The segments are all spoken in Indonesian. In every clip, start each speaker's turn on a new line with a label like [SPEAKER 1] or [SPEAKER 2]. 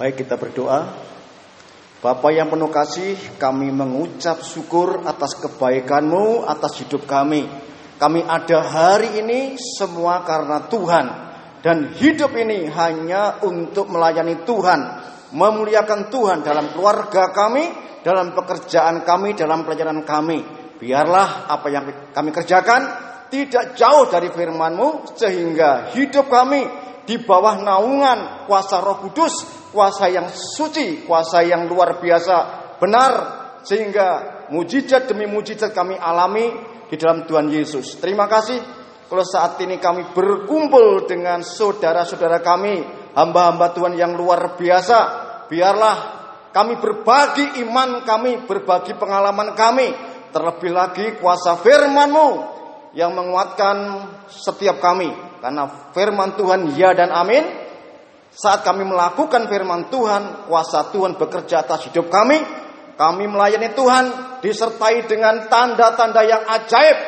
[SPEAKER 1] Baik kita berdoa. Bapa yang penuh kasih, kami mengucap syukur atas kebaikanmu, atas hidup kami. Kami ada hari ini semua karena Tuhan. Dan hidup ini hanya untuk melayani Tuhan. Memuliakan Tuhan dalam keluarga kami, dalam pekerjaan kami, dalam pelajaran kami. Biarlah apa yang kami kerjakan tidak jauh dari firman-Mu sehingga hidup kami di bawah naungan kuasa Roh Kudus, kuasa yang suci, kuasa yang luar biasa, benar sehingga mujizat demi mujizat kami alami di dalam Tuhan Yesus. Terima kasih kalau saat ini kami berkumpul dengan saudara-saudara kami, hamba-hamba Tuhan yang luar biasa. Biarlah kami berbagi iman kami, berbagi pengalaman kami, Terlebih lagi kuasa firman-Mu yang menguatkan setiap kami. Karena firman Tuhan ya dan amin. Saat kami melakukan firman Tuhan, kuasa Tuhan bekerja atas hidup kami. Kami melayani Tuhan disertai dengan tanda-tanda yang ajaib.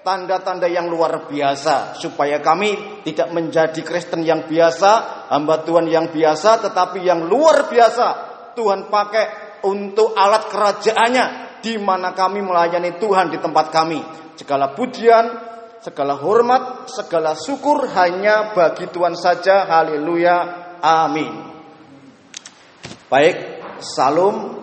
[SPEAKER 1] Tanda-tanda yang luar biasa. Supaya kami tidak menjadi Kristen yang biasa, hamba Tuhan yang biasa, tetapi yang luar biasa. Tuhan pakai untuk alat kerajaannya di mana kami melayani Tuhan di tempat kami. Segala pujian, segala hormat, segala syukur hanya bagi Tuhan saja. Haleluya. Amin. Baik, salam.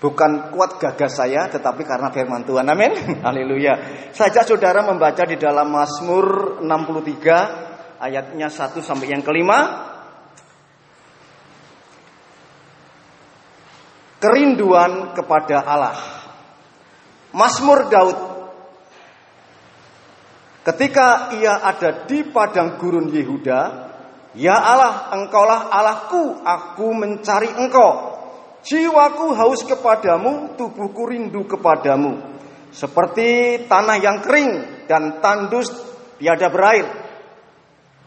[SPEAKER 1] Bukan kuat gagah saya, tetapi karena firman Tuhan. Amin. Haleluya. Saja saudara membaca di dalam Mazmur 63 ayatnya 1 sampai yang kelima. kerinduan kepada Allah. Mazmur Daud ketika ia ada di padang gurun Yehuda, Ya Allah, engkaulah Allahku, aku mencari engkau. Jiwaku haus kepadamu, tubuhku rindu kepadamu. Seperti tanah yang kering dan tandus tiada berair.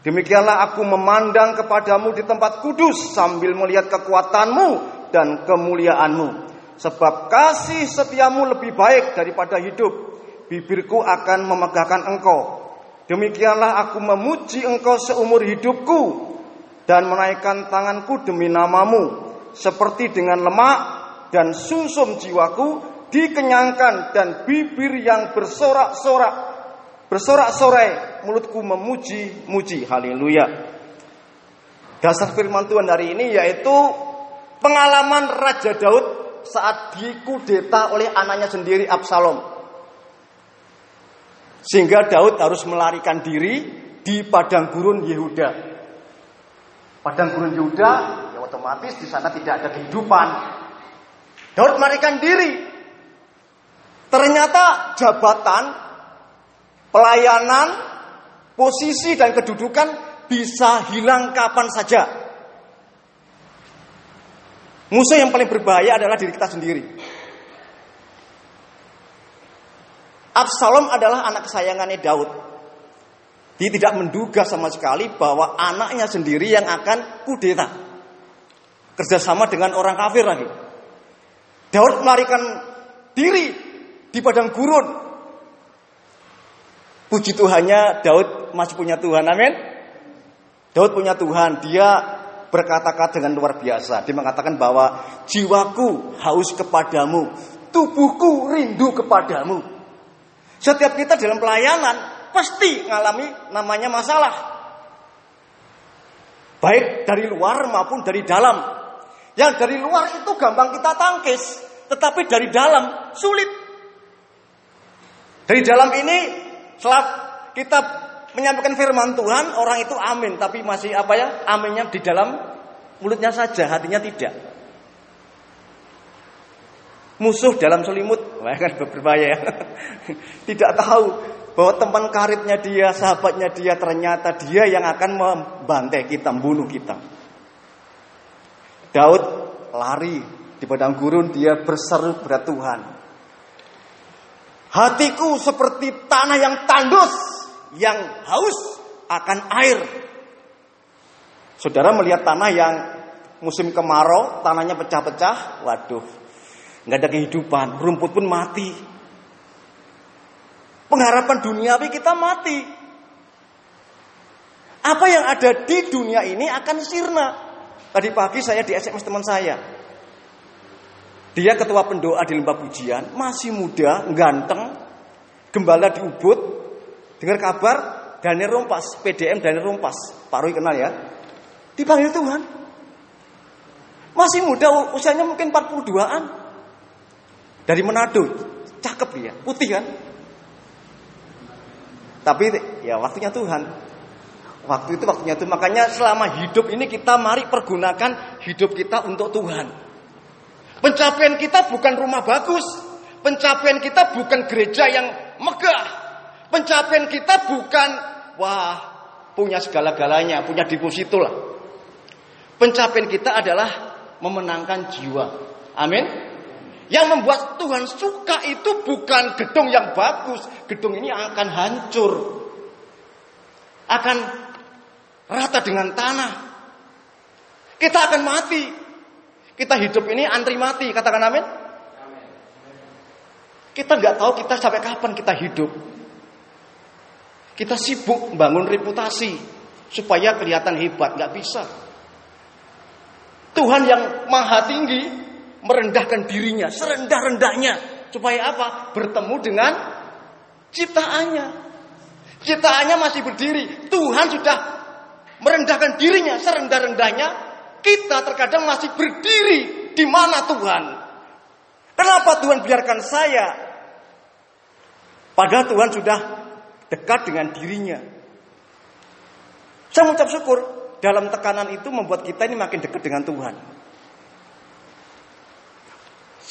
[SPEAKER 1] Demikianlah aku memandang kepadamu di tempat kudus sambil melihat kekuatanmu dan kemuliaanmu. Sebab kasih setiamu lebih baik daripada hidup. Bibirku akan memegahkan engkau. Demikianlah aku memuji engkau seumur hidupku. Dan menaikkan tanganku demi namamu. Seperti dengan lemak dan sumsum jiwaku dikenyangkan dan bibir yang bersorak-sorak bersorak-sorai mulutku memuji-muji haleluya dasar firman Tuhan hari ini yaitu Pengalaman Raja Daud saat dikudeta oleh anaknya sendiri Absalom. Sehingga Daud harus melarikan diri di padang gurun Yehuda. Padang gurun Yehuda, ya otomatis di sana tidak ada kehidupan. Daud melarikan diri. Ternyata jabatan, pelayanan, posisi dan kedudukan bisa hilang kapan saja. Musuh yang paling berbahaya adalah diri kita sendiri. Absalom adalah anak kesayangannya Daud. Dia tidak menduga sama sekali bahwa anaknya sendiri yang akan kudeta. Kerjasama dengan orang kafir lagi. Daud melarikan diri di padang gurun. Puji Tuhannya Daud masih punya Tuhan, amin. Daud punya Tuhan, dia berkata-kata dengan luar biasa. Dia mengatakan bahwa jiwaku haus kepadamu, tubuhku rindu kepadamu. Setiap kita dalam pelayanan pasti mengalami namanya masalah. Baik dari luar maupun dari dalam. Yang dari luar itu gampang kita tangkis, tetapi dari dalam sulit. Dari dalam ini setelah kita menyampaikan firman Tuhan, orang itu amin, tapi masih apa ya? Aminnya di dalam mulutnya saja, hatinya tidak. Musuh dalam selimut, wah kan berbahaya ya. tidak tahu bahwa teman karibnya dia, sahabatnya dia ternyata dia yang akan membantai kita, membunuh kita. Daud lari di padang gurun, dia berseru kepada Tuhan. Hatiku seperti tanah yang tandus, yang haus akan air. Saudara melihat tanah yang musim kemarau, tanahnya pecah-pecah, waduh, nggak ada kehidupan, rumput pun mati. Pengharapan duniawi kita mati. Apa yang ada di dunia ini akan sirna. Tadi pagi saya di SMS teman saya. Dia ketua pendoa di lembah pujian, masih muda, ganteng, gembala di Ubud. Dengar kabar, Daniel Rompas, PDM Daniel Rompas. Pak Roy kenal ya. Dipanggil Tuhan. Masih muda, usianya mungkin 42-an. Dari Manado, cakep dia, putih kan. Tapi ya waktunya Tuhan. Waktu itu waktunya Tuhan. Makanya selama hidup ini kita mari pergunakan hidup kita untuk Tuhan. Pencapaian kita bukan rumah bagus. Pencapaian kita bukan gereja yang megah. Pencapaian kita bukan wah punya segala-galanya, punya deposito lah. Pencapaian kita adalah memenangkan jiwa. Amin. Yang membuat Tuhan suka itu bukan gedung yang bagus. Gedung ini akan hancur. Akan rata dengan tanah. Kita akan mati. Kita hidup ini antri mati, katakan amin. Kita nggak tahu kita sampai kapan kita hidup. Kita sibuk bangun reputasi supaya kelihatan hebat, nggak bisa. Tuhan yang maha tinggi merendahkan dirinya serendah-rendahnya supaya apa? Bertemu dengan ciptaannya. Ciptaannya masih berdiri. Tuhan sudah merendahkan dirinya serendah-rendahnya kita terkadang masih berdiri di mana Tuhan. Kenapa Tuhan biarkan saya? Padahal Tuhan sudah dekat dengan dirinya. Saya mengucap syukur dalam tekanan itu membuat kita ini makin dekat dengan Tuhan.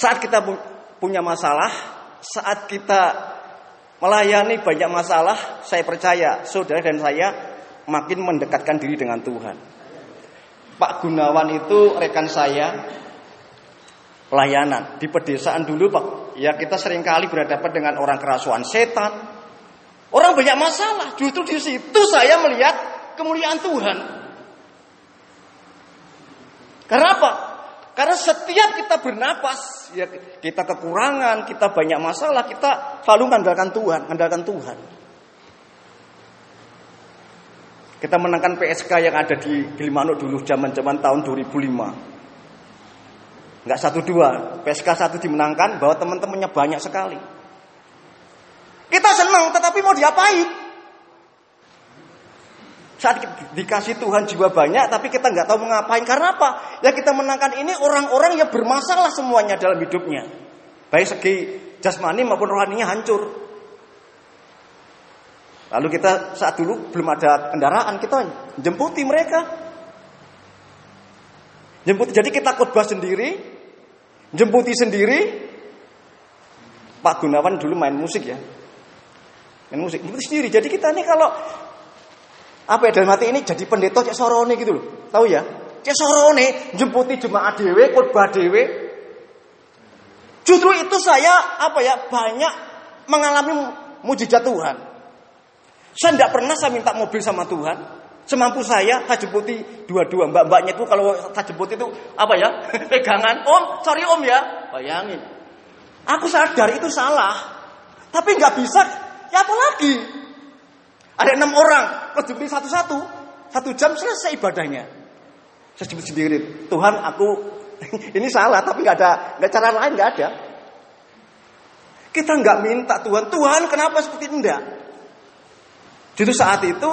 [SPEAKER 1] Saat kita punya masalah, saat kita melayani banyak masalah, saya percaya saudara dan saya makin mendekatkan diri dengan Tuhan. Pak Gunawan itu rekan saya pelayanan di pedesaan dulu Pak. Ya kita sering kali berhadapan dengan orang kerasuan setan. Orang banyak masalah. Justru di situ saya melihat kemuliaan Tuhan. Karena apa? Karena setiap kita bernapas, ya kita kekurangan, kita banyak masalah, kita selalu mengandalkan Tuhan, mengandalkan Tuhan. Kita menangkan PSK yang ada di Gilimanuk dulu zaman-zaman tahun 2005. Enggak satu dua, PSK satu dimenangkan bahwa teman-temannya banyak sekali. Kita senang, tetapi mau diapain? Saat dikasih Tuhan jiwa banyak, tapi kita nggak tahu mengapain. Karena apa? Ya kita menangkan ini orang-orang yang bermasalah semuanya dalam hidupnya. Baik segi jasmani maupun rohaninya hancur. Lalu kita saat dulu belum ada kendaraan, kita jemputi mereka. Jemput, jadi kita khotbah sendiri, jemputi sendiri. Pak Gunawan dulu main musik ya, main musik, jemputi sendiri. Jadi kita ini kalau apa ya dalam hati ini jadi pendeta cek sorone gitu loh, tahu ya? Cek sorone, jemputi jemaat dewe, khotbah dewe. Justru itu saya apa ya banyak mengalami mujizat Tuhan. Saya tidak pernah saya minta mobil sama Tuhan. Semampu saya, saya jemputi dua-dua. Mbak-mbaknya itu kalau saya jemput itu apa ya? Pegangan. Om, sorry om ya. Bayangin. Aku sadar itu salah. Tapi nggak bisa. Ya apa lagi? Ada enam orang. Kau jemput satu-satu. Satu jam selesai ibadahnya. Saya jemput sendiri. Tuhan aku ini salah. Tapi nggak ada nggak cara lain nggak ada. Kita nggak minta Tuhan. Tuhan kenapa seperti itu? Enggak. Justru saat itu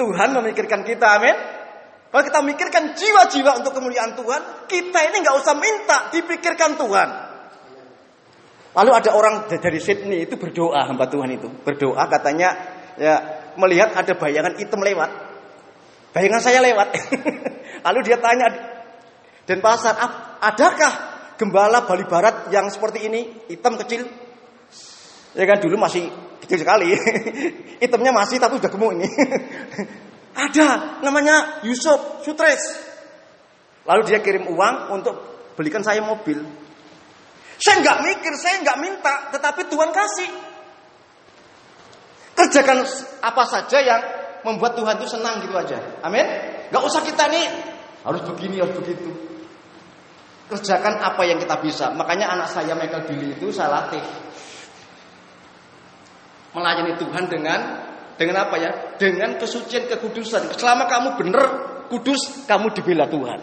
[SPEAKER 1] Tuhan memikirkan kita, amin. Kalau kita mikirkan jiwa-jiwa untuk kemuliaan Tuhan, kita ini nggak usah minta, dipikirkan Tuhan. Lalu ada orang dari Sydney itu berdoa hamba Tuhan itu berdoa katanya ya melihat ada bayangan hitam lewat, bayangan saya lewat. Lalu dia tanya dan pasar, adakah gembala Bali Barat yang seperti ini hitam kecil? Ya kan dulu masih kecil sekali. Itemnya masih tapi udah gemuk ini. Ada namanya Yusuf Sutres. Lalu dia kirim uang untuk belikan saya mobil. Saya nggak mikir, saya nggak minta, tetapi Tuhan kasih. Kerjakan apa saja yang membuat Tuhan itu senang gitu aja. Amin. Gak usah kita nih harus begini harus begitu. Kerjakan apa yang kita bisa. Makanya anak saya Michael Billy itu saya latih melayani Tuhan dengan Dengan apa ya? Dengan kesucian kekudusan. Selama kamu benar kudus, kamu dibela Tuhan.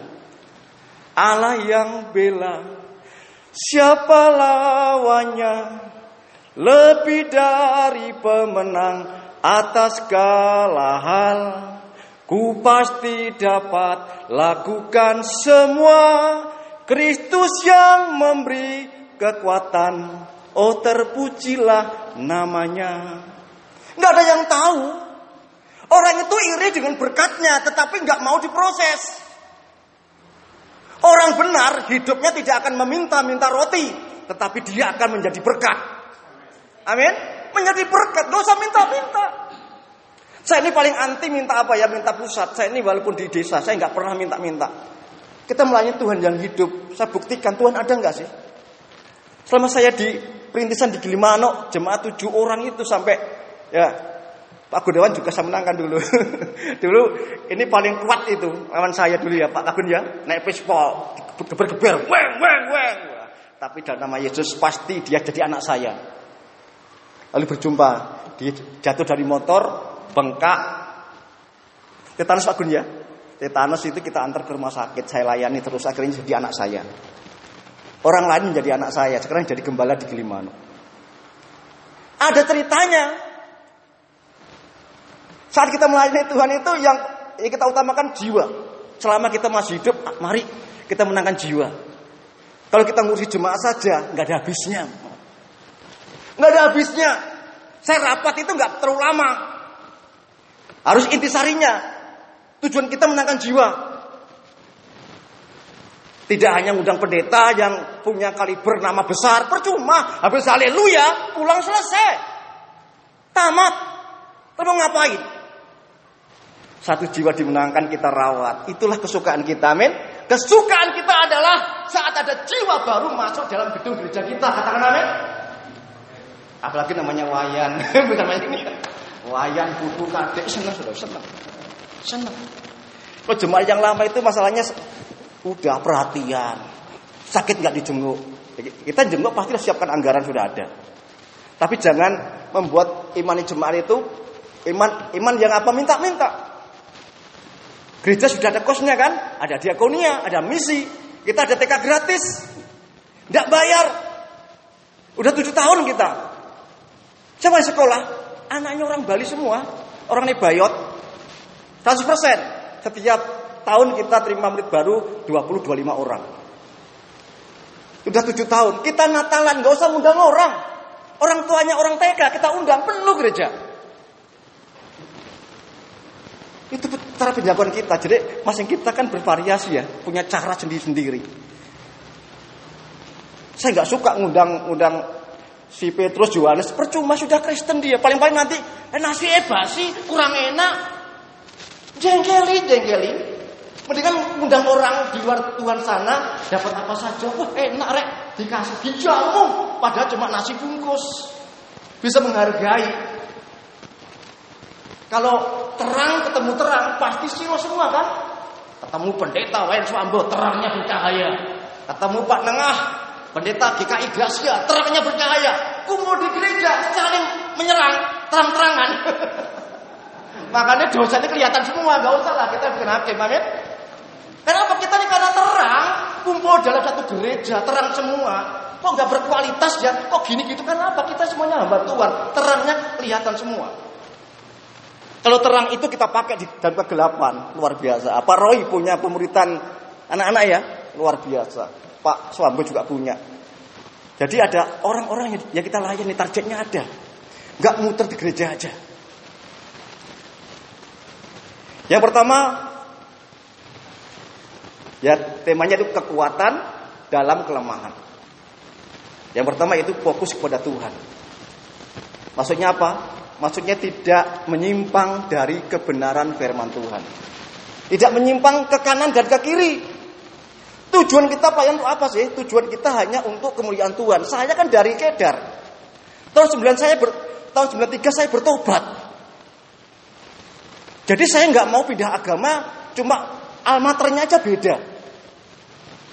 [SPEAKER 1] Allah yang bela. Siapa lawannya? Lebih dari pemenang atas segala hal. Ku pasti dapat lakukan semua. Kristus yang memberi kekuatan. Oh terpujilah namanya. Nggak ada yang tahu. Orang itu iri dengan berkatnya, tetapi nggak mau diproses. Orang benar hidupnya tidak akan meminta-minta roti, tetapi dia akan menjadi berkat. Amin. Menjadi berkat, usah minta-minta. Saya ini paling anti minta apa ya, minta pusat. Saya ini walaupun di desa, saya nggak pernah minta-minta. Kita melayani Tuhan yang hidup. Saya buktikan Tuhan ada nggak sih? Selama saya di perintisan di Gilimano, jemaat tujuh orang itu sampai Ya, Pak Gunawan juga saya menangkan dulu. dulu ini paling kuat itu lawan saya dulu ya Pak Kagun ya. Naik pistol, geber-geber, weng weng weng. Tapi dalam nama Yesus pasti dia jadi anak saya. Lalu berjumpa, jatuh dari motor, bengkak. Tetanus Pak Gun ya. Tetanus itu kita antar ke rumah sakit, saya layani terus akhirnya jadi anak saya. Orang lain menjadi anak saya, sekarang jadi gembala di Gilimano. Ada ceritanya, saat kita melayani Tuhan itu yang kita utamakan jiwa. Selama kita masih hidup, mari kita menangkan jiwa. Kalau kita ngurusi jemaah saja, nggak ada habisnya. Nggak ada habisnya. Saya rapat itu nggak terlalu lama. Harus intisarinya. Tujuan kita menangkan jiwa. Tidak hanya ngundang pendeta yang punya kaliber nama besar, percuma. Habis haleluya, pulang selesai. Tamat. Terus ngapain? Satu jiwa dimenangkan kita rawat. Itulah kesukaan kita. Amin. Kesukaan kita adalah saat ada jiwa baru masuk dalam gedung gereja kita. Katakan amin. Apalagi namanya wayan. namanya ini. Wayan, buku, kadek, senang, sudah senang. Senang. Kalau jemaah yang lama itu masalahnya udah perhatian. Sakit nggak dijenguk. Kita jenguk pasti siapkan anggaran sudah ada. Tapi jangan membuat iman jemaah itu iman iman yang apa minta-minta. Gereja sudah ada kosnya kan? Ada diakonia, ada misi. Kita ada TK gratis. Tidak bayar. Udah tujuh tahun kita. Yang sekolah? Anaknya orang Bali semua. Orang Nebayot. 100%. Setiap tahun kita terima murid baru 20-25 orang. Sudah tujuh tahun. Kita Natalan, gak usah undang orang. Orang tuanya orang TK, kita undang penuh gereja. Itu cara penjagoan kita. Jadi masing kita kan bervariasi ya, punya cara sendiri-sendiri. Saya nggak suka ngundang-undang si Petrus Yohanes, percuma sudah Kristen dia. Paling-paling nanti eh, nasi eba sih kurang enak. Jengkeli, jengkeli. Mendingan ngundang orang di luar Tuhan sana dapat apa saja. Wah enak rek dikasih dijamu. Padahal cuma nasi bungkus. Bisa menghargai kalau terang ketemu terang pasti siro semua kan? Ketemu pendeta Wayan Swambo terangnya bercahaya. Ketemu Pak Nengah pendeta GKI Gracia terangnya bercahaya. Kumpul di gereja saling menyerang terang-terangan. Makanya dosanya kelihatan semua, gak usah lah kita bikin hakim, amin. Kenapa kita ini karena terang kumpul dalam satu gereja terang semua. Kok nggak berkualitas ya? Kok gini gitu? Kenapa kita semuanya hamba Tuhan? Terangnya kelihatan semua. Kalau terang itu kita pakai di dalam kegelapan, luar biasa. Pak Roy punya pemuritan anak-anak ya, luar biasa. Pak Swambo juga punya. Jadi ada orang-orang yang kita layani, targetnya ada. Gak muter di gereja aja. Yang pertama, ya temanya itu kekuatan dalam kelemahan. Yang pertama itu fokus kepada Tuhan. Maksudnya apa? Maksudnya tidak menyimpang dari kebenaran firman Tuhan. Tidak menyimpang ke kanan dan ke kiri. Tujuan kita Pak untuk apa sih? Tujuan kita hanya untuk kemuliaan Tuhan. Saya kan dari Kedar. Tahun 9 saya ber, tahun 93 saya bertobat. Jadi saya nggak mau pindah agama, cuma almaternya aja beda.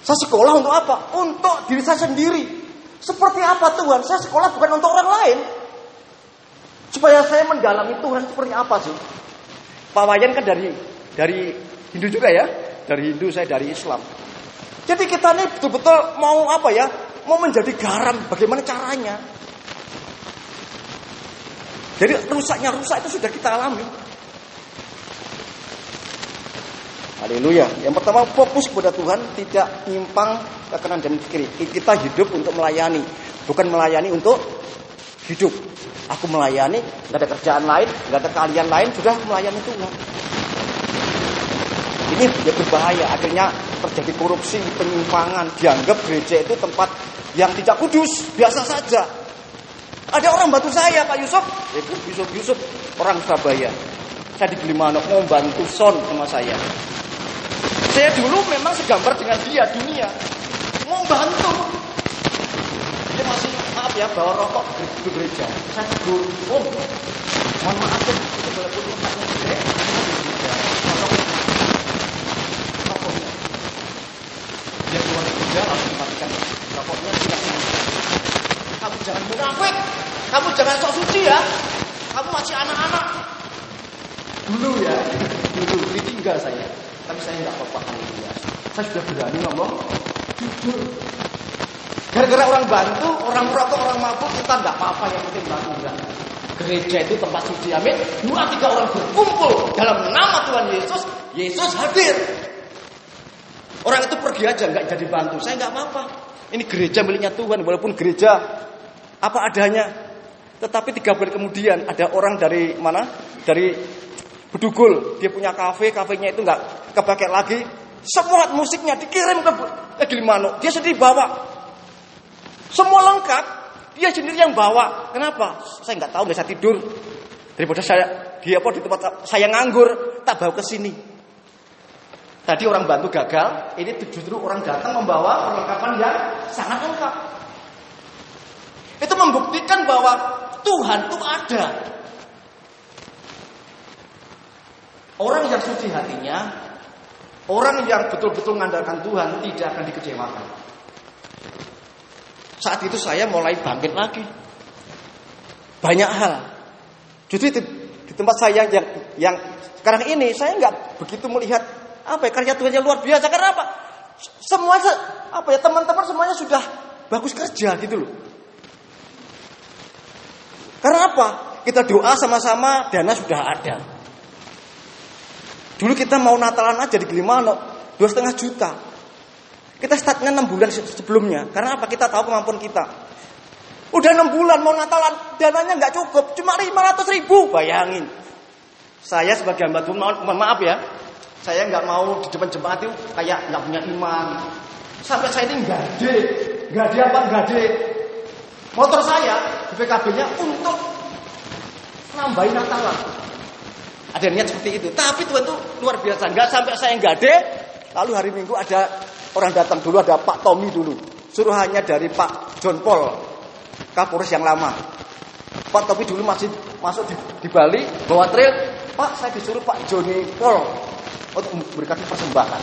[SPEAKER 1] Saya sekolah untuk apa? Untuk diri saya sendiri. Seperti apa Tuhan? Saya sekolah bukan untuk orang lain. Supaya saya mendalami Tuhan seperti apa sih? Pak Wayan kan dari dari Hindu juga ya, dari Hindu saya dari Islam. Jadi kita ini betul-betul mau apa ya? Mau menjadi garam, bagaimana caranya? Jadi rusaknya rusak itu sudah kita alami. Haleluya. Yang pertama fokus kepada Tuhan, tidak nyimpang ke kanan dan kiri. Kita hidup untuk melayani, bukan melayani untuk hidup. Aku melayani, nggak ada kerjaan lain, nggak ada kalian lain, sudah melayani Tuhan. Ini ya berbahaya. Akhirnya terjadi korupsi, penyimpangan. Dianggap gereja itu tempat yang tidak kudus, biasa saja. Ada orang bantu saya, Pak Yusuf. Itu Yusuf Yusuf, orang Surabaya. Saya di Gilimanuk mau bantu son sama saya. Saya dulu memang segambar dengan dia dunia. Mau bantu. Dia masih maaf ya bawa rokok ke gereja. Saya tegur, om, mohon maaf ya, itu boleh punya gede, rokoknya. Dia keluar kerja rokoknya tidak Kamu jangan munafik, kamu jangan sok suci ya. Kamu masih anak-anak. Dulu ya, dulu ditinggal saya. Tapi saya nggak apa-apa ya. Saya sudah berani ngomong jujur. Gara-gara orang bantu, orang merokok, orang mabuk, kita nggak apa-apa yang penting bantu enggak. Gereja itu tempat suci, amin. Dua tiga orang berkumpul dalam nama Tuhan Yesus, Yesus hadir. Orang itu pergi aja nggak jadi bantu, saya nggak apa-apa. Ini gereja miliknya Tuhan, walaupun gereja apa adanya. Tetapi tiga bulan kemudian ada orang dari mana? Dari Bedugul, dia punya kafe, kafenya itu nggak kepakai lagi. Semua musiknya dikirim ke, ke Gilimanuk, dia sendiri bawa. Semua lengkap, dia sendiri yang bawa. Kenapa? Saya nggak tahu, nggak bisa tidur. Daripada saya dia apa di tempat saya nganggur, tak bawa ke sini. Tadi orang bantu gagal, ini justru orang datang membawa perlengkapan yang sangat lengkap. Itu membuktikan bahwa Tuhan itu ada. Orang yang suci hatinya, orang yang betul-betul mengandalkan Tuhan tidak akan dikecewakan. Saat itu saya mulai bangkit lagi. Banyak hal. Justru di, di tempat saya yang yang sekarang ini saya nggak begitu melihat apa ya karya yang luar biasa. Karena apa? Semua apa ya teman-teman semuanya sudah bagus kerja gitu loh. Karena apa? Kita doa sama-sama, dana sudah ada. Dulu kita mau Natalan aja di Gilimanuk, dua setengah juta. Kita startnya enam bulan sebelumnya. Karena apa? Kita tahu kemampuan kita. Udah enam bulan mau Natalan, dananya nggak cukup, cuma 500 ribu. Bayangin. Saya sebagai hamba Tuhan, mohon maaf ya, saya nggak mau di depan jemaat itu kayak nggak punya iman. Sampai saya ini gade, gade apa gade. Motor saya di PKB-nya untuk nambahin Natalan. Ada niat seperti itu. Tapi Tuhan itu luar biasa. Nggak sampai saya gade. Lalu hari Minggu ada orang datang dulu ada Pak Tommy dulu. Suruhannya dari Pak John Paul, Kapolres yang lama. Pak Tommy dulu masih masuk di, di Bali bawa trail. Pak saya disuruh Pak Joni Paul untuk memberikan persembahan.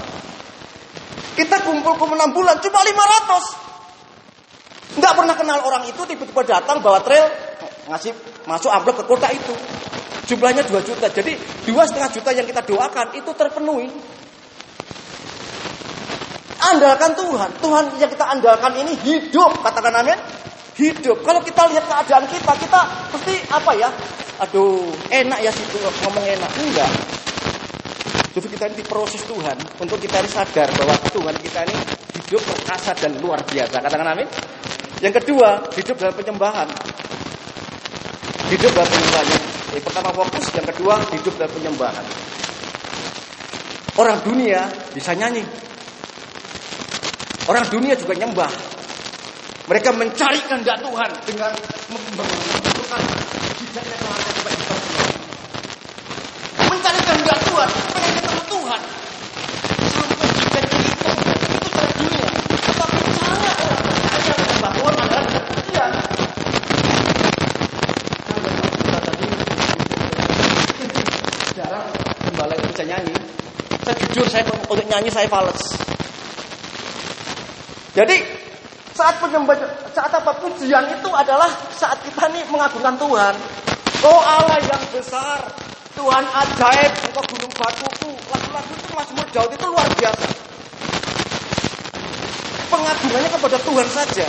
[SPEAKER 1] Kita kumpul ke 6 bulan cuma 500. Nggak pernah kenal orang itu tiba-tiba datang bawa trail ngasih masuk amplop ke kota itu. Jumlahnya 2 juta. Jadi dua setengah juta yang kita doakan itu terpenuhi. Andalkan Tuhan. Tuhan yang kita andalkan ini hidup. Katakan amin. Hidup. Kalau kita lihat keadaan kita, kita pasti apa ya? Aduh, enak ya situ ngomong enak. Enggak. Jadi kita ini proses Tuhan untuk kita ini sadar bahwa Tuhan kita ini hidup perkasa dan luar biasa. Katakan amin. Yang kedua, hidup dalam penyembahan. Hidup dalam penyembahan. Yang pertama fokus, yang kedua hidup dalam penyembahan. Orang dunia bisa nyanyi. Orang dunia juga nyembah. Mereka mencari kehendak Tuhan dengan membentukkan jidatnya keluarga supaya Mencari kehendak Tuhan, pengen ketemu Tuhan. Sampai jika dihitung, itu cara dunia. Tapi cara orang percaya menyembah Tuhan adalah dia. Jarang nyanyi. Saya jujur, saya untuk nyanyi saya fals. Jadi saat penyembah saat apa pujian itu adalah saat kita nih mengagungkan Tuhan. Oh Allah yang besar, Tuhan ajaib, engkau gunung batuku. Lagu-lagu itu Mazmur Daud itu luar biasa. Pengagungannya kepada Tuhan saja.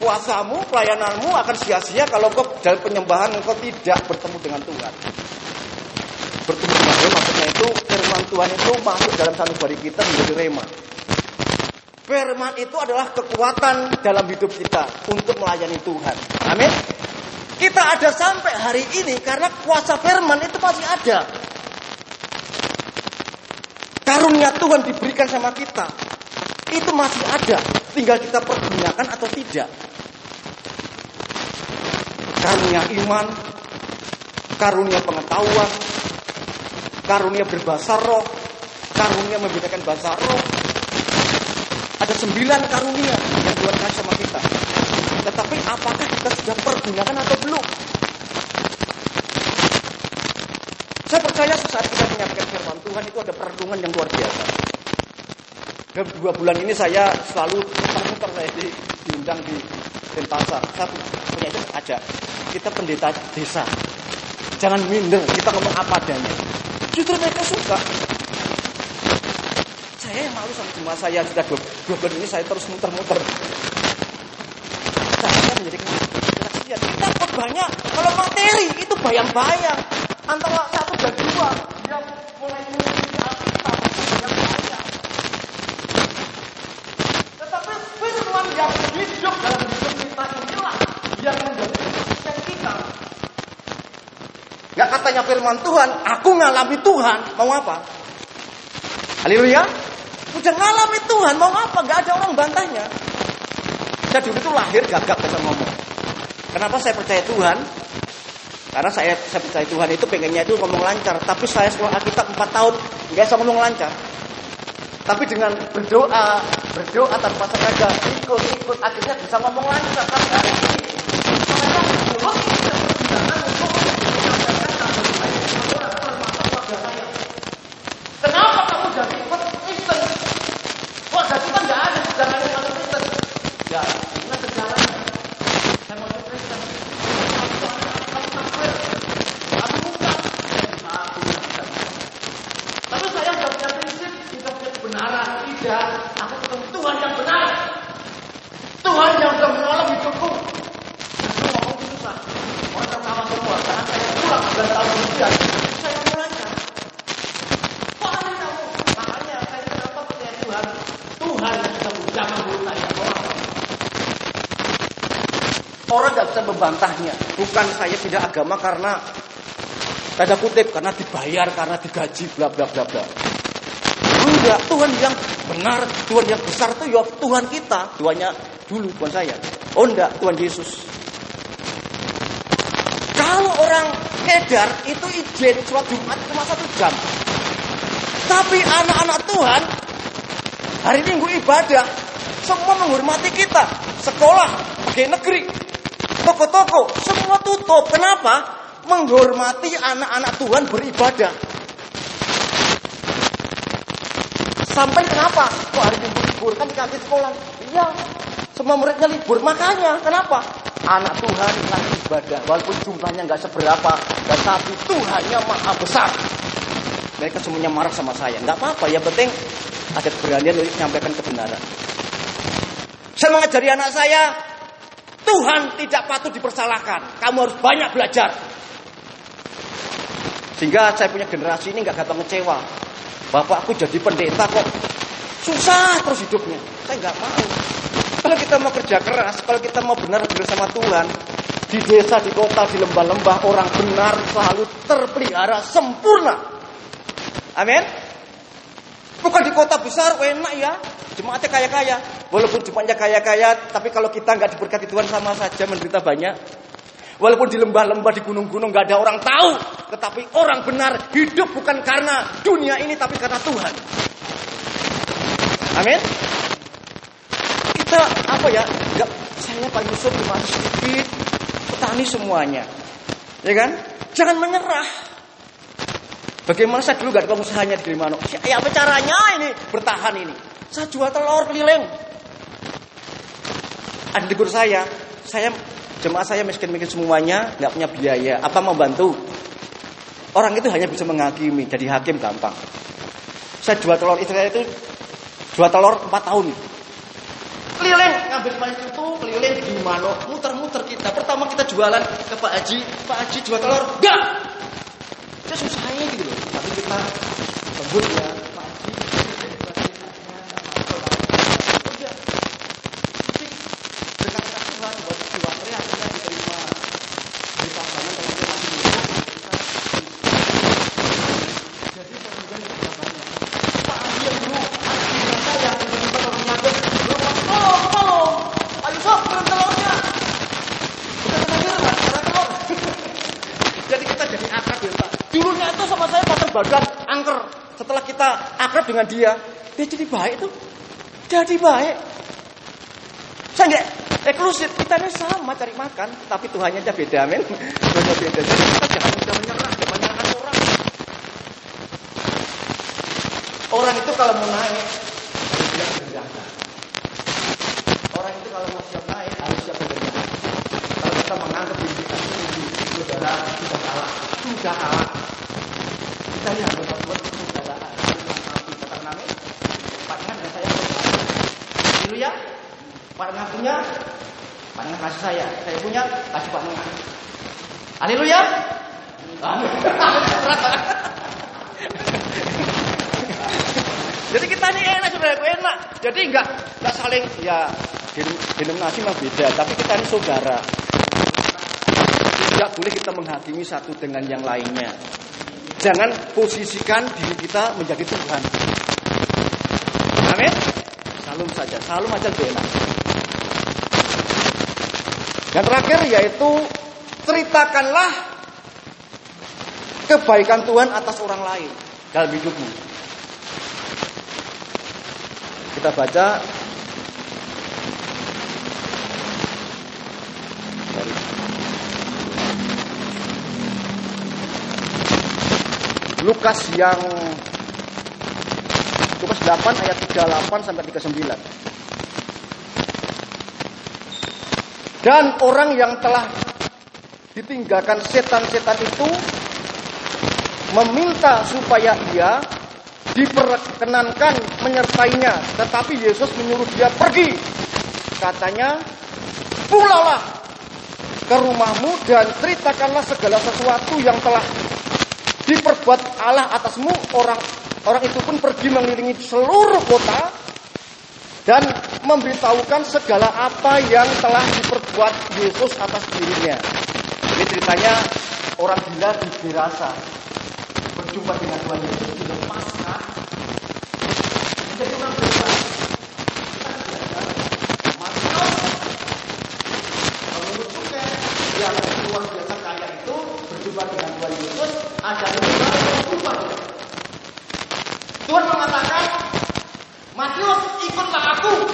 [SPEAKER 1] Kuasamu, pelayananmu akan sia-sia kalau kau dalam penyembahan engkau tidak bertemu dengan Tuhan. Bertemu dengan Tuhan maksudnya itu firman Tuhan itu masuk dalam sanubari kita menjadi rema. Firman itu adalah kekuatan dalam hidup kita untuk melayani Tuhan. Amin. Kita ada sampai hari ini karena kuasa firman itu masih ada. Karunia Tuhan diberikan sama kita. Itu masih ada. Tinggal kita pergunakan atau tidak. Karunia iman, karunia pengetahuan, karunia berbahasa roh, karunia membedakan bahasa roh. Ada sembilan karunia yang Tuhan kasih sama kita. Tetapi apakah kita sudah pergunakan atau belum? Saya percaya saat kita menyampaikan firman Tuhan itu ada perenungan yang luar biasa. Dalam dua bulan ini saya selalu muter saya di, diundang di Denpasar. Saya punya itu aja. Kita pendeta desa. Jangan minder, kita ngomong apa adanya. Justru mereka suka. Saya yang malu sama jemaah saya sudah dua, dua bulan ini saya terus muter-muter menjadi kesaksian. Kita banyak. Kalau materi itu bayang-bayang. Antara satu dan dua. Yang mulai mengerti Alkitab. Yang banyak. Tetapi firman yang hidup dalam hidup kita inilah yang menjadi kesaksian kita. Gak katanya firman Tuhan, aku ngalami Tuhan, mau apa? Haleluya. Udah ngalami Tuhan, mau apa? Gak ada orang bantahnya. Saya dulu itu lahir gagap bisa ngomong. Kenapa saya percaya Tuhan? Karena saya, saya percaya Tuhan itu pengennya itu ngomong lancar. Tapi saya sekolah Alkitab 4 tahun nggak bisa ngomong lancar. Tapi dengan berdoa, berdoa tanpa sengaja, ikut-ikut akhirnya bisa ngomong lancar. Sampai hari ini, Kenapa kamu jadi ikut Kristen? Kok jadi kan nggak ada sejarah yang masuk Kristen? Ya, ini sejarahnya. Saya mau ikut Kristen. Kamu kafir. Aku bukan. Aku bukan. Tapi saya sudah punya prinsip, kita punya kebenaran. Tidak, aku ketemu Tuhan yang benar. Tuhan yang sudah menolong hidupku. Aku ngomong susah. Orang tertawa semua. Karena saya pulang 9 tahun kemudian. Saya. Kok aneh kamu? Makanya saya kenapa percaya Tuhan. Tuhan yang sudah menjaga mulut saya. Apa? Orang tidak bisa membantahnya. Bukan saya tidak agama karena tanda kutip karena dibayar, karena digaji, bla bla bla bla. Enggak, Tuhan yang benar, Tuhan yang besar itu ya Tuhan kita, Tuhannya dulu, bukan saya. Oh enggak, Tuhan Yesus. Kalau orang edar itu izin sholat Jumat cuma satu jam. Tapi anak-anak Tuhan hari Minggu ibadah semua menghormati kita. Sekolah, pegawai negeri, toko-toko semua tutup. Kenapa? Menghormati anak-anak Tuhan beribadah. Sampai kenapa? Kok hari Minggu libur kan dikasih sekolah? Iya. Semua muridnya libur. Makanya kenapa? Anak Tuhan lagi ibadah. Walaupun jumlahnya nggak seberapa, tetapi Tuhannya maha besar. Mereka semuanya marah sama saya. Nggak apa-apa. Yang penting ada keberanian untuk menyampaikan kebenaran. Saya mengajari anak saya, Tuhan tidak patut dipersalahkan. Kamu harus banyak belajar. Sehingga saya punya generasi ini nggak gampang kecewa. Bapakku jadi pendeta kok susah terus hidupnya. Saya nggak mau. Kalau kita mau kerja keras, kalau kita mau benar-benar sama Tuhan, di desa, di kota, di lembah-lembah, orang benar selalu terpelihara sempurna. Amin. Bukan di kota besar, enak ya. Jemaatnya kaya-kaya. Walaupun jemaatnya kaya-kaya, tapi kalau kita nggak diberkati Tuhan sama saja menderita banyak. Walaupun di lembah-lembah, di gunung-gunung nggak ada orang tahu, tetapi orang benar hidup bukan karena dunia ini, tapi karena Tuhan. Amin. Kita apa ya? Nggak, saya Pak Yusuf cuma sedikit, petani semuanya, ya kan? Jangan menyerah. Bagaimana saya dulu gak ada pengusahanya di mana? Ya apa caranya ini bertahan ini? Saya jual telur keliling. Ada di saya, saya Jemaah saya miskin-miskin semuanya, nggak punya biaya. Apa mau bantu? Orang itu hanya bisa menghakimi, jadi hakim gampang. Saya jual telur saya itu jual telur 4 tahun. Keliling ngambil main itu, keliling di mana, muter-muter kita. Pertama kita jualan ke Pak Haji, Pak Haji jual telur, enggak. Saya susahnya gitu loh. Tapi kita tembus ya, Pak Haji. Dekat Tuhan, buat jiwa akhirnya diterima. Di pasangan teman-teman masih muda, kita jadi kemudian kita banyak. Pak Haji yang dulu, Haji saya tiba-tiba orang nyadar, tolong, tolong, tolong. Ayo sob, turun telurnya. Bukan terakhir, Pak, karena telur. jadi kita jadi akrab ya Pak. Dulunya itu sama saya pasang badan, angker. Setelah kita akrab dengan dia, dia jadi baik tuh. Jadi baik. Saya nggak eksklusif, kita ini sama cari makan, tapi Tuhannya aja beda, men. Tuhannya beda. Jadi kita jangan mudah menyerah, jangan orang. Orang itu kalau mau naik. Orang itu kalau mau siap naik harus siap. Kalau kita menganggap diri kita tinggi, saudara sudah kalah, sudah kalah. Kita ini harus membuat saudara mati. Kata nabi, Pak Ingat dan saya saudara. Dulu ya, Pak Ingat punya, Pak Ingat kasih saya, saya punya, kasih Pak Ingat. Haleluya. Jadi kita ini enak saudara, enak. Jadi enggak enggak saling ya denominasi mah beda, tapi kita ini saudara. Tidak boleh kita menghakimi satu dengan yang lainnya. Jangan posisikan diri kita menjadi Tuhan. Amin. Salum saja, salum aja enak. Yang terakhir yaitu ceritakanlah kebaikan Tuhan atas orang lain dalam hidupmu. Kita baca Lukas yang Lukas 8 ayat 38 sampai 39. Dan orang yang telah ditinggalkan setan-setan itu meminta supaya ia diperkenankan menyertainya, tetapi Yesus menyuruh dia pergi. Katanya, pulaulah ke rumahmu dan ceritakanlah segala sesuatu yang telah diperbuat Allah atasmu. Orang orang itu pun pergi mengelilingi seluruh kota dan memberitahukan segala apa yang telah diperbuat Yesus atas dirinya. Ini ceritanya orang gila di Gerasa berjumpa dengan Tuhan Yesus di Paskah menjadi orang bebas. Yang luar biasa kaya itu berjumpa dengan Tuhan Yesus ada yang berubah. Tuhan mengatakan, Matius ikutlah aku.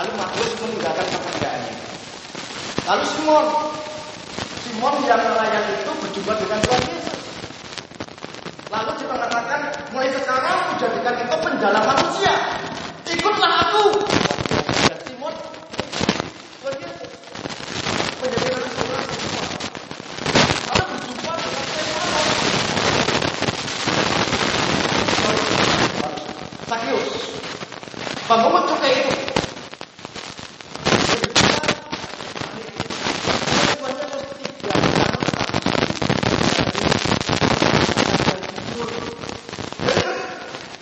[SPEAKER 1] Lalu Matius meninggalkan pekerjaannya. Lalu Simon, Simon yang nelayan itu berjumpa dengan Tuhan Yesus. Lalu dia mengatakan, mulai sekarang jadikan itu penjala manusia. Ikutlah aku. Dan Simon, Tuhan Yesus. Menjadikan Tuhan Simon. Lalu berjumpa dengan Petrus. Sakius. Pemungut cukai itu.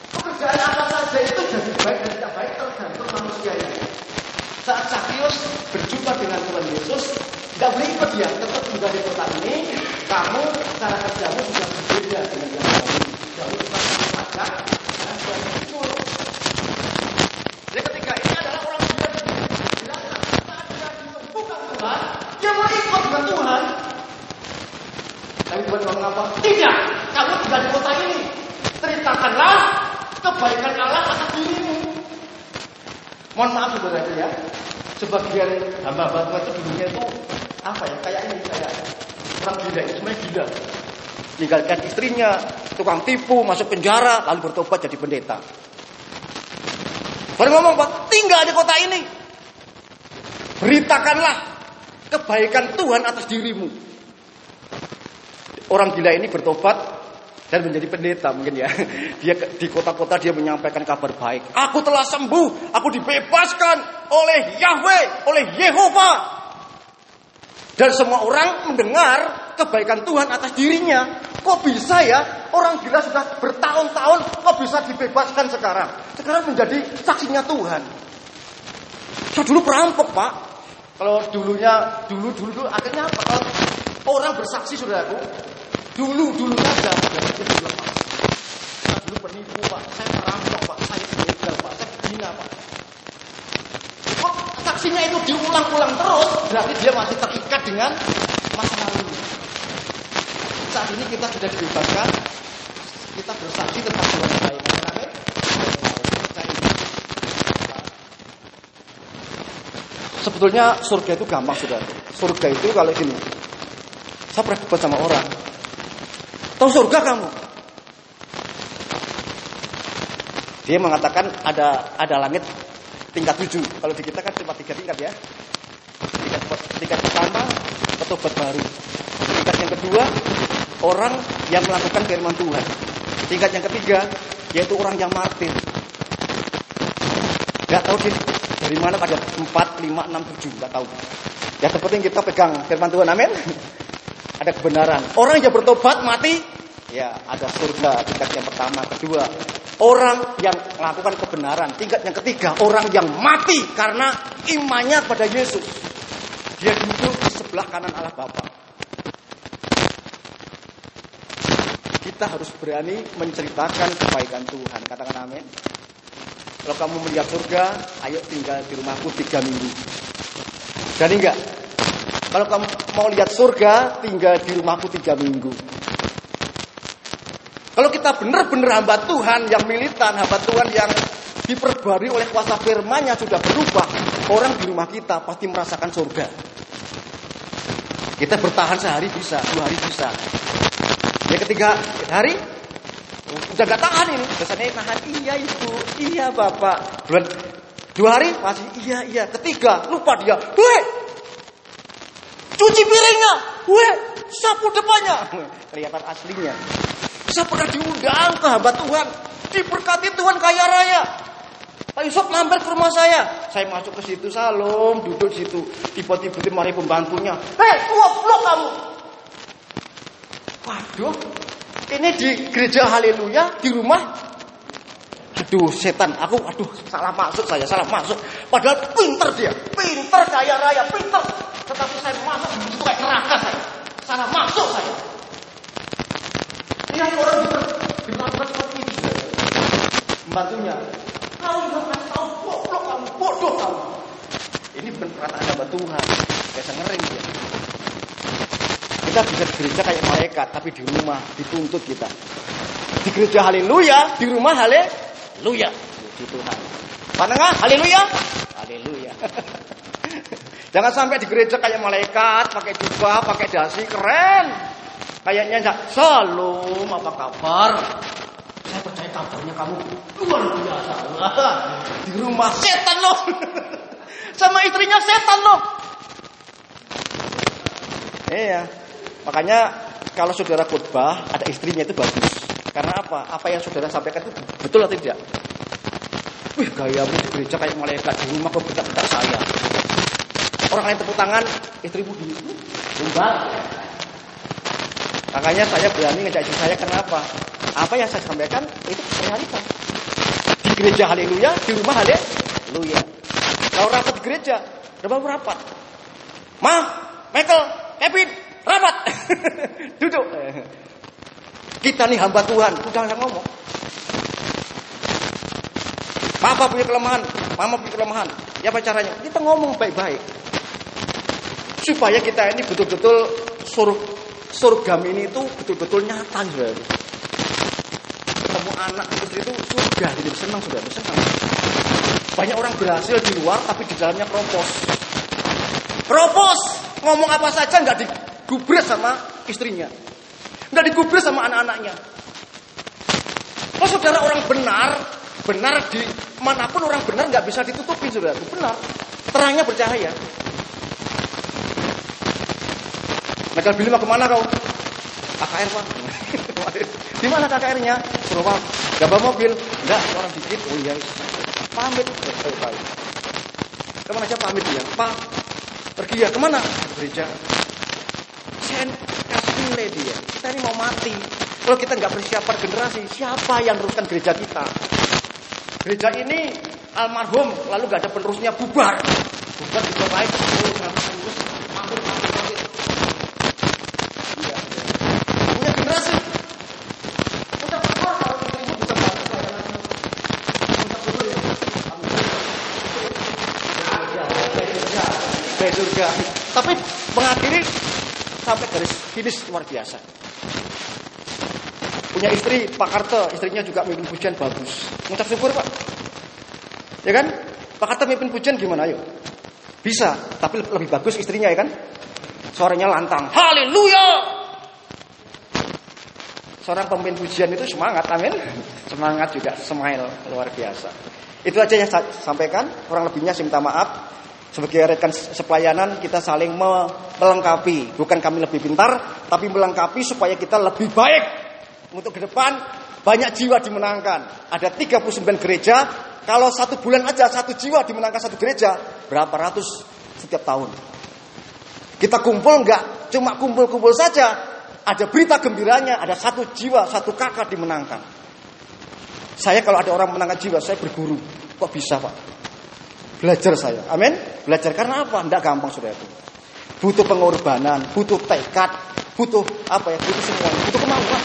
[SPEAKER 1] Pekerjaan apa saja itu jadi baik dan tidak baik tergantung manusia ini. Saat Sakius berjumpa dengan Tuhan Yesus, tidak boleh ikut dia, tetap juga di kota ini, kamu cara kerjamu sudah berbeda dengan yang lain. Jauh tentang pajak, dan Tuhan Yesus suruh. Jadi ketika ini adalah orang gila di Jelaskan saat dia disembuhkan Tuhan, dia mau ikut dengan Tuhan. Tapi Tuhan ngomong apa? Tidak, kamu tinggal di kota ini. Ceritakanlah kebaikan Allah atas dirimu. Mohon maaf saudara ya, sebagian hamba-hamba Tuhan itu dulunya itu apa ya? Kayak ini, kayak gila, itu sebenarnya gila. Tinggalkan istrinya, tukang tipu, masuk penjara, lalu bertobat jadi pendeta. Baru ngomong, Pak, tinggal di kota ini. Beritakanlah kebaikan Tuhan atas dirimu. Orang gila ini bertobat dan menjadi pendeta mungkin ya. Dia di kota-kota dia menyampaikan kabar baik. Aku telah sembuh, aku dibebaskan oleh Yahweh, oleh Yehova. Dan semua orang mendengar kebaikan Tuhan atas dirinya. Kok bisa ya orang gila sudah bertahun-tahun kok bisa dibebaskan sekarang? Sekarang menjadi saksinya Tuhan. Saya dulu perampok pak. Kalau dulunya dulu dulu, dulu akhirnya apa? Kalau orang bersaksi saudaraku, dulu dulu saja Saya dulu penipu pak, saya perampok pak, saya begal pak, saya gina pak. Kok saksinya itu diulang-ulang terus, berarti dia masih terikat dengan masa lalu. Saat ini kita sudah dibebaskan, kita bersaksi tentang Tuhan baik. Sebetulnya surga itu gampang sudah. Surga itu kalau gini. Saya pernah debat sama orang. Tahu surga kamu? Dia mengatakan ada ada langit tingkat tujuh. Kalau di kita kan cuma tiga tingkat ya. Tingkat, tingkat pertama petobat baru. Tingkat yang kedua orang yang melakukan firman Tuhan. Tingkat yang ketiga yaitu orang yang martir. Gak tahu di, dari mana pada 4, 5, 6, 7 Gak tahu Ya penting kita pegang firman Tuhan amin Ada kebenaran Orang yang bertobat mati Ya ada surga tingkat yang pertama Kedua Orang yang melakukan kebenaran Tingkat yang ketiga Orang yang mati karena imannya pada Yesus Dia duduk di sebelah kanan Allah Bapa Kita harus berani menceritakan kebaikan Tuhan Katakan amin kalau kamu melihat surga, ayo tinggal di rumahku tiga minggu. Jadi enggak? Kalau kamu mau lihat surga, tinggal di rumahku tiga minggu. Kalau kita benar-benar hamba Tuhan yang militan, hamba Tuhan yang diperbarui oleh kuasa firman sudah berubah, orang di rumah kita pasti merasakan surga. Kita bertahan sehari bisa, dua hari bisa. Ya ketiga hari udah gak tahan ini. Biasanya nahan, iya ibu, iya bapak. Dua hari masih iya iya. Ketiga lupa dia, weh, cuci piringnya, weh, sapu depannya. Kelihatan aslinya. Saya pernah diundang ke hamba Tuhan, diberkati Tuhan kaya raya. Pak Yusuf mampir ke rumah saya. Saya masuk ke situ, salam, duduk di situ. Tiba-tiba mari pembantunya. Hei, lo kamu. Waduh, ini di gereja haleluya, di rumah. Aduh, setan, aku aduh salah masuk saya, salah masuk. Padahal pinter dia, pinter kaya raya, pinter. Tetapi saya masuk itu kayak neraka saya. Salah masuk saya. Ini orang diperlakukan seperti itu. Membantunya, kau kasih tahu bodoh kamu, bodoh kamu. Ini bukan perkataan hamba Tuhan. Biasa ngering dia. Kita bisa di gereja kayak malaikat, tapi di rumah dituntut kita. Di gereja haleluya, di rumah haleluya. Puji Tuhan. Panengah haleluya. Haleluya. Jangan sampai di gereja kayak malaikat, pakai jubah, pakai dasi, keren. Kayaknya enggak, salam, apa kabar? Saya percaya kabarnya kamu luar biasa. Di rumah setan loh. Sama istrinya setan loh. Iya. Makanya kalau saudara khotbah ada istrinya itu bagus. Karena apa? Apa yang saudara sampaikan itu betul atau tidak? Wih, gayamu di gereja kayak malaikat di rumah kok betak-betak saya. Orang lain tepuk tangan, istrimu di Tumbal. Makanya saya berani ngejak istri saya kenapa? Apa yang saya sampaikan itu realitas. Di gereja haleluya, di rumah haleluya. Kalau rapat di gereja, berapa rapat? Ma, Michael, Kevin, rapat. Duduk. Kita nih hamba Tuhan, udah yang ngomong. Papa punya kelemahan, mama punya kelemahan. Ya apa caranya? Kita ngomong baik-baik. Supaya kita ini betul-betul surga, surga ini itu betul-betul nyata sudah. Ketemu anak istri itu surga, jadi senang sudah, senang. Banyak orang berhasil di luar tapi di dalamnya keropos. Keropos, ngomong apa saja nggak digubris sama istrinya. Nggak digubris sama anak-anaknya. Kalau saudara orang benar, benar di mana pun orang benar nggak bisa ditutupin saudara. Benar, terangnya bercahaya. Michael Billy mau ke mana kau? KKR pak. Di mana KKR-nya? Suruh Gak bawa mobil? Enggak, orang dikit. Oh iya. Pamit. Eh, Ke mana aja pamit dia? Pak, pergi ya ke mana? Gereja. Saya kasih nilai dia. Kita ini mau mati. Kalau kita nggak persiapan generasi, siapa yang teruskan gereja kita? Gereja ini almarhum, lalu nggak ada penerusnya bubar. Bubar juga baik. Surga. Tapi mengakhiri sampai garis finish luar biasa. Punya istri Pak Karto, istrinya juga mimpin pujian bagus. Ngucap syukur Pak. Ya kan? Pak Karto mimpin pujian gimana yuk? Bisa, tapi lebih bagus istrinya ya kan? Suaranya lantang. Haleluya! Seorang pemimpin pujian itu semangat, amin. Semangat juga, smile luar biasa. Itu aja yang saya sampaikan. Kurang lebihnya saya minta maaf. Sebagai rekan sepelayanan kita saling melengkapi. Bukan kami lebih pintar, tapi melengkapi supaya kita lebih baik. Untuk ke depan banyak jiwa dimenangkan. Ada 39 gereja. Kalau satu bulan aja satu jiwa dimenangkan satu gereja, berapa ratus setiap tahun. Kita kumpul enggak cuma kumpul-kumpul saja. Ada berita gembiranya, ada satu jiwa, satu kakak dimenangkan. Saya kalau ada orang menangkan jiwa, saya berguru. Kok bisa Pak? Belajar saya. Amin. Belajar karena apa? Tidak gampang sudah itu. Butuh pengorbanan, butuh tekad, butuh apa ya? Butuh semua, butuh kemauan.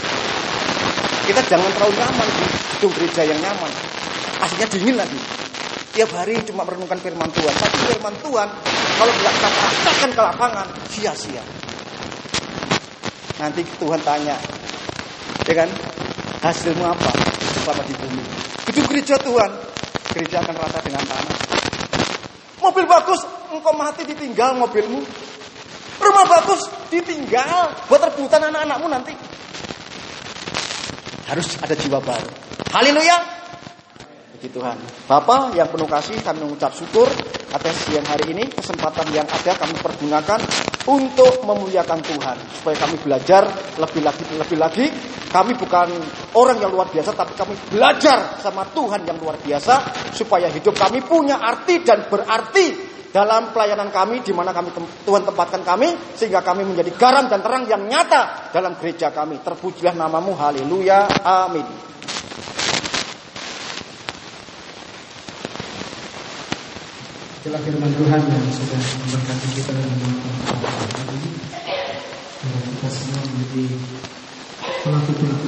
[SPEAKER 1] Kita jangan terlalu nyaman di gedung gereja yang nyaman. Aslinya dingin lagi. Tiap hari cuma merenungkan firman Tuhan. Tapi firman Tuhan kalau tidak praktekkan ke lapangan, sia-sia. Nanti Tuhan tanya, ya kan? Hasilmu apa? Selama di bumi. Gedung gereja Tuhan, gereja akan rata dengan tanah. Mobil bagus, engkau mati ditinggal mobilmu. Rumah bagus ditinggal buat rebutan anak-anakmu nanti. Harus ada jiwa baru. Haleluya. Puji Tuhan. Bapak yang penuh kasih kami mengucap syukur atas siang hari ini kesempatan yang ada kami pergunakan untuk memuliakan Tuhan supaya kami belajar lebih lagi lebih lagi kami bukan orang yang luar biasa tapi kami belajar sama Tuhan yang luar biasa supaya hidup kami punya arti dan berarti dalam pelayanan kami di mana kami Tuhan tempatkan kami sehingga kami menjadi garam dan terang yang nyata dalam gereja kami. Terpujilah namamu haleluya amin
[SPEAKER 2] Itulah firman Tuhan yang sudah memberkati kita dalam ini. Kita semua menjadi pelaku-pelaku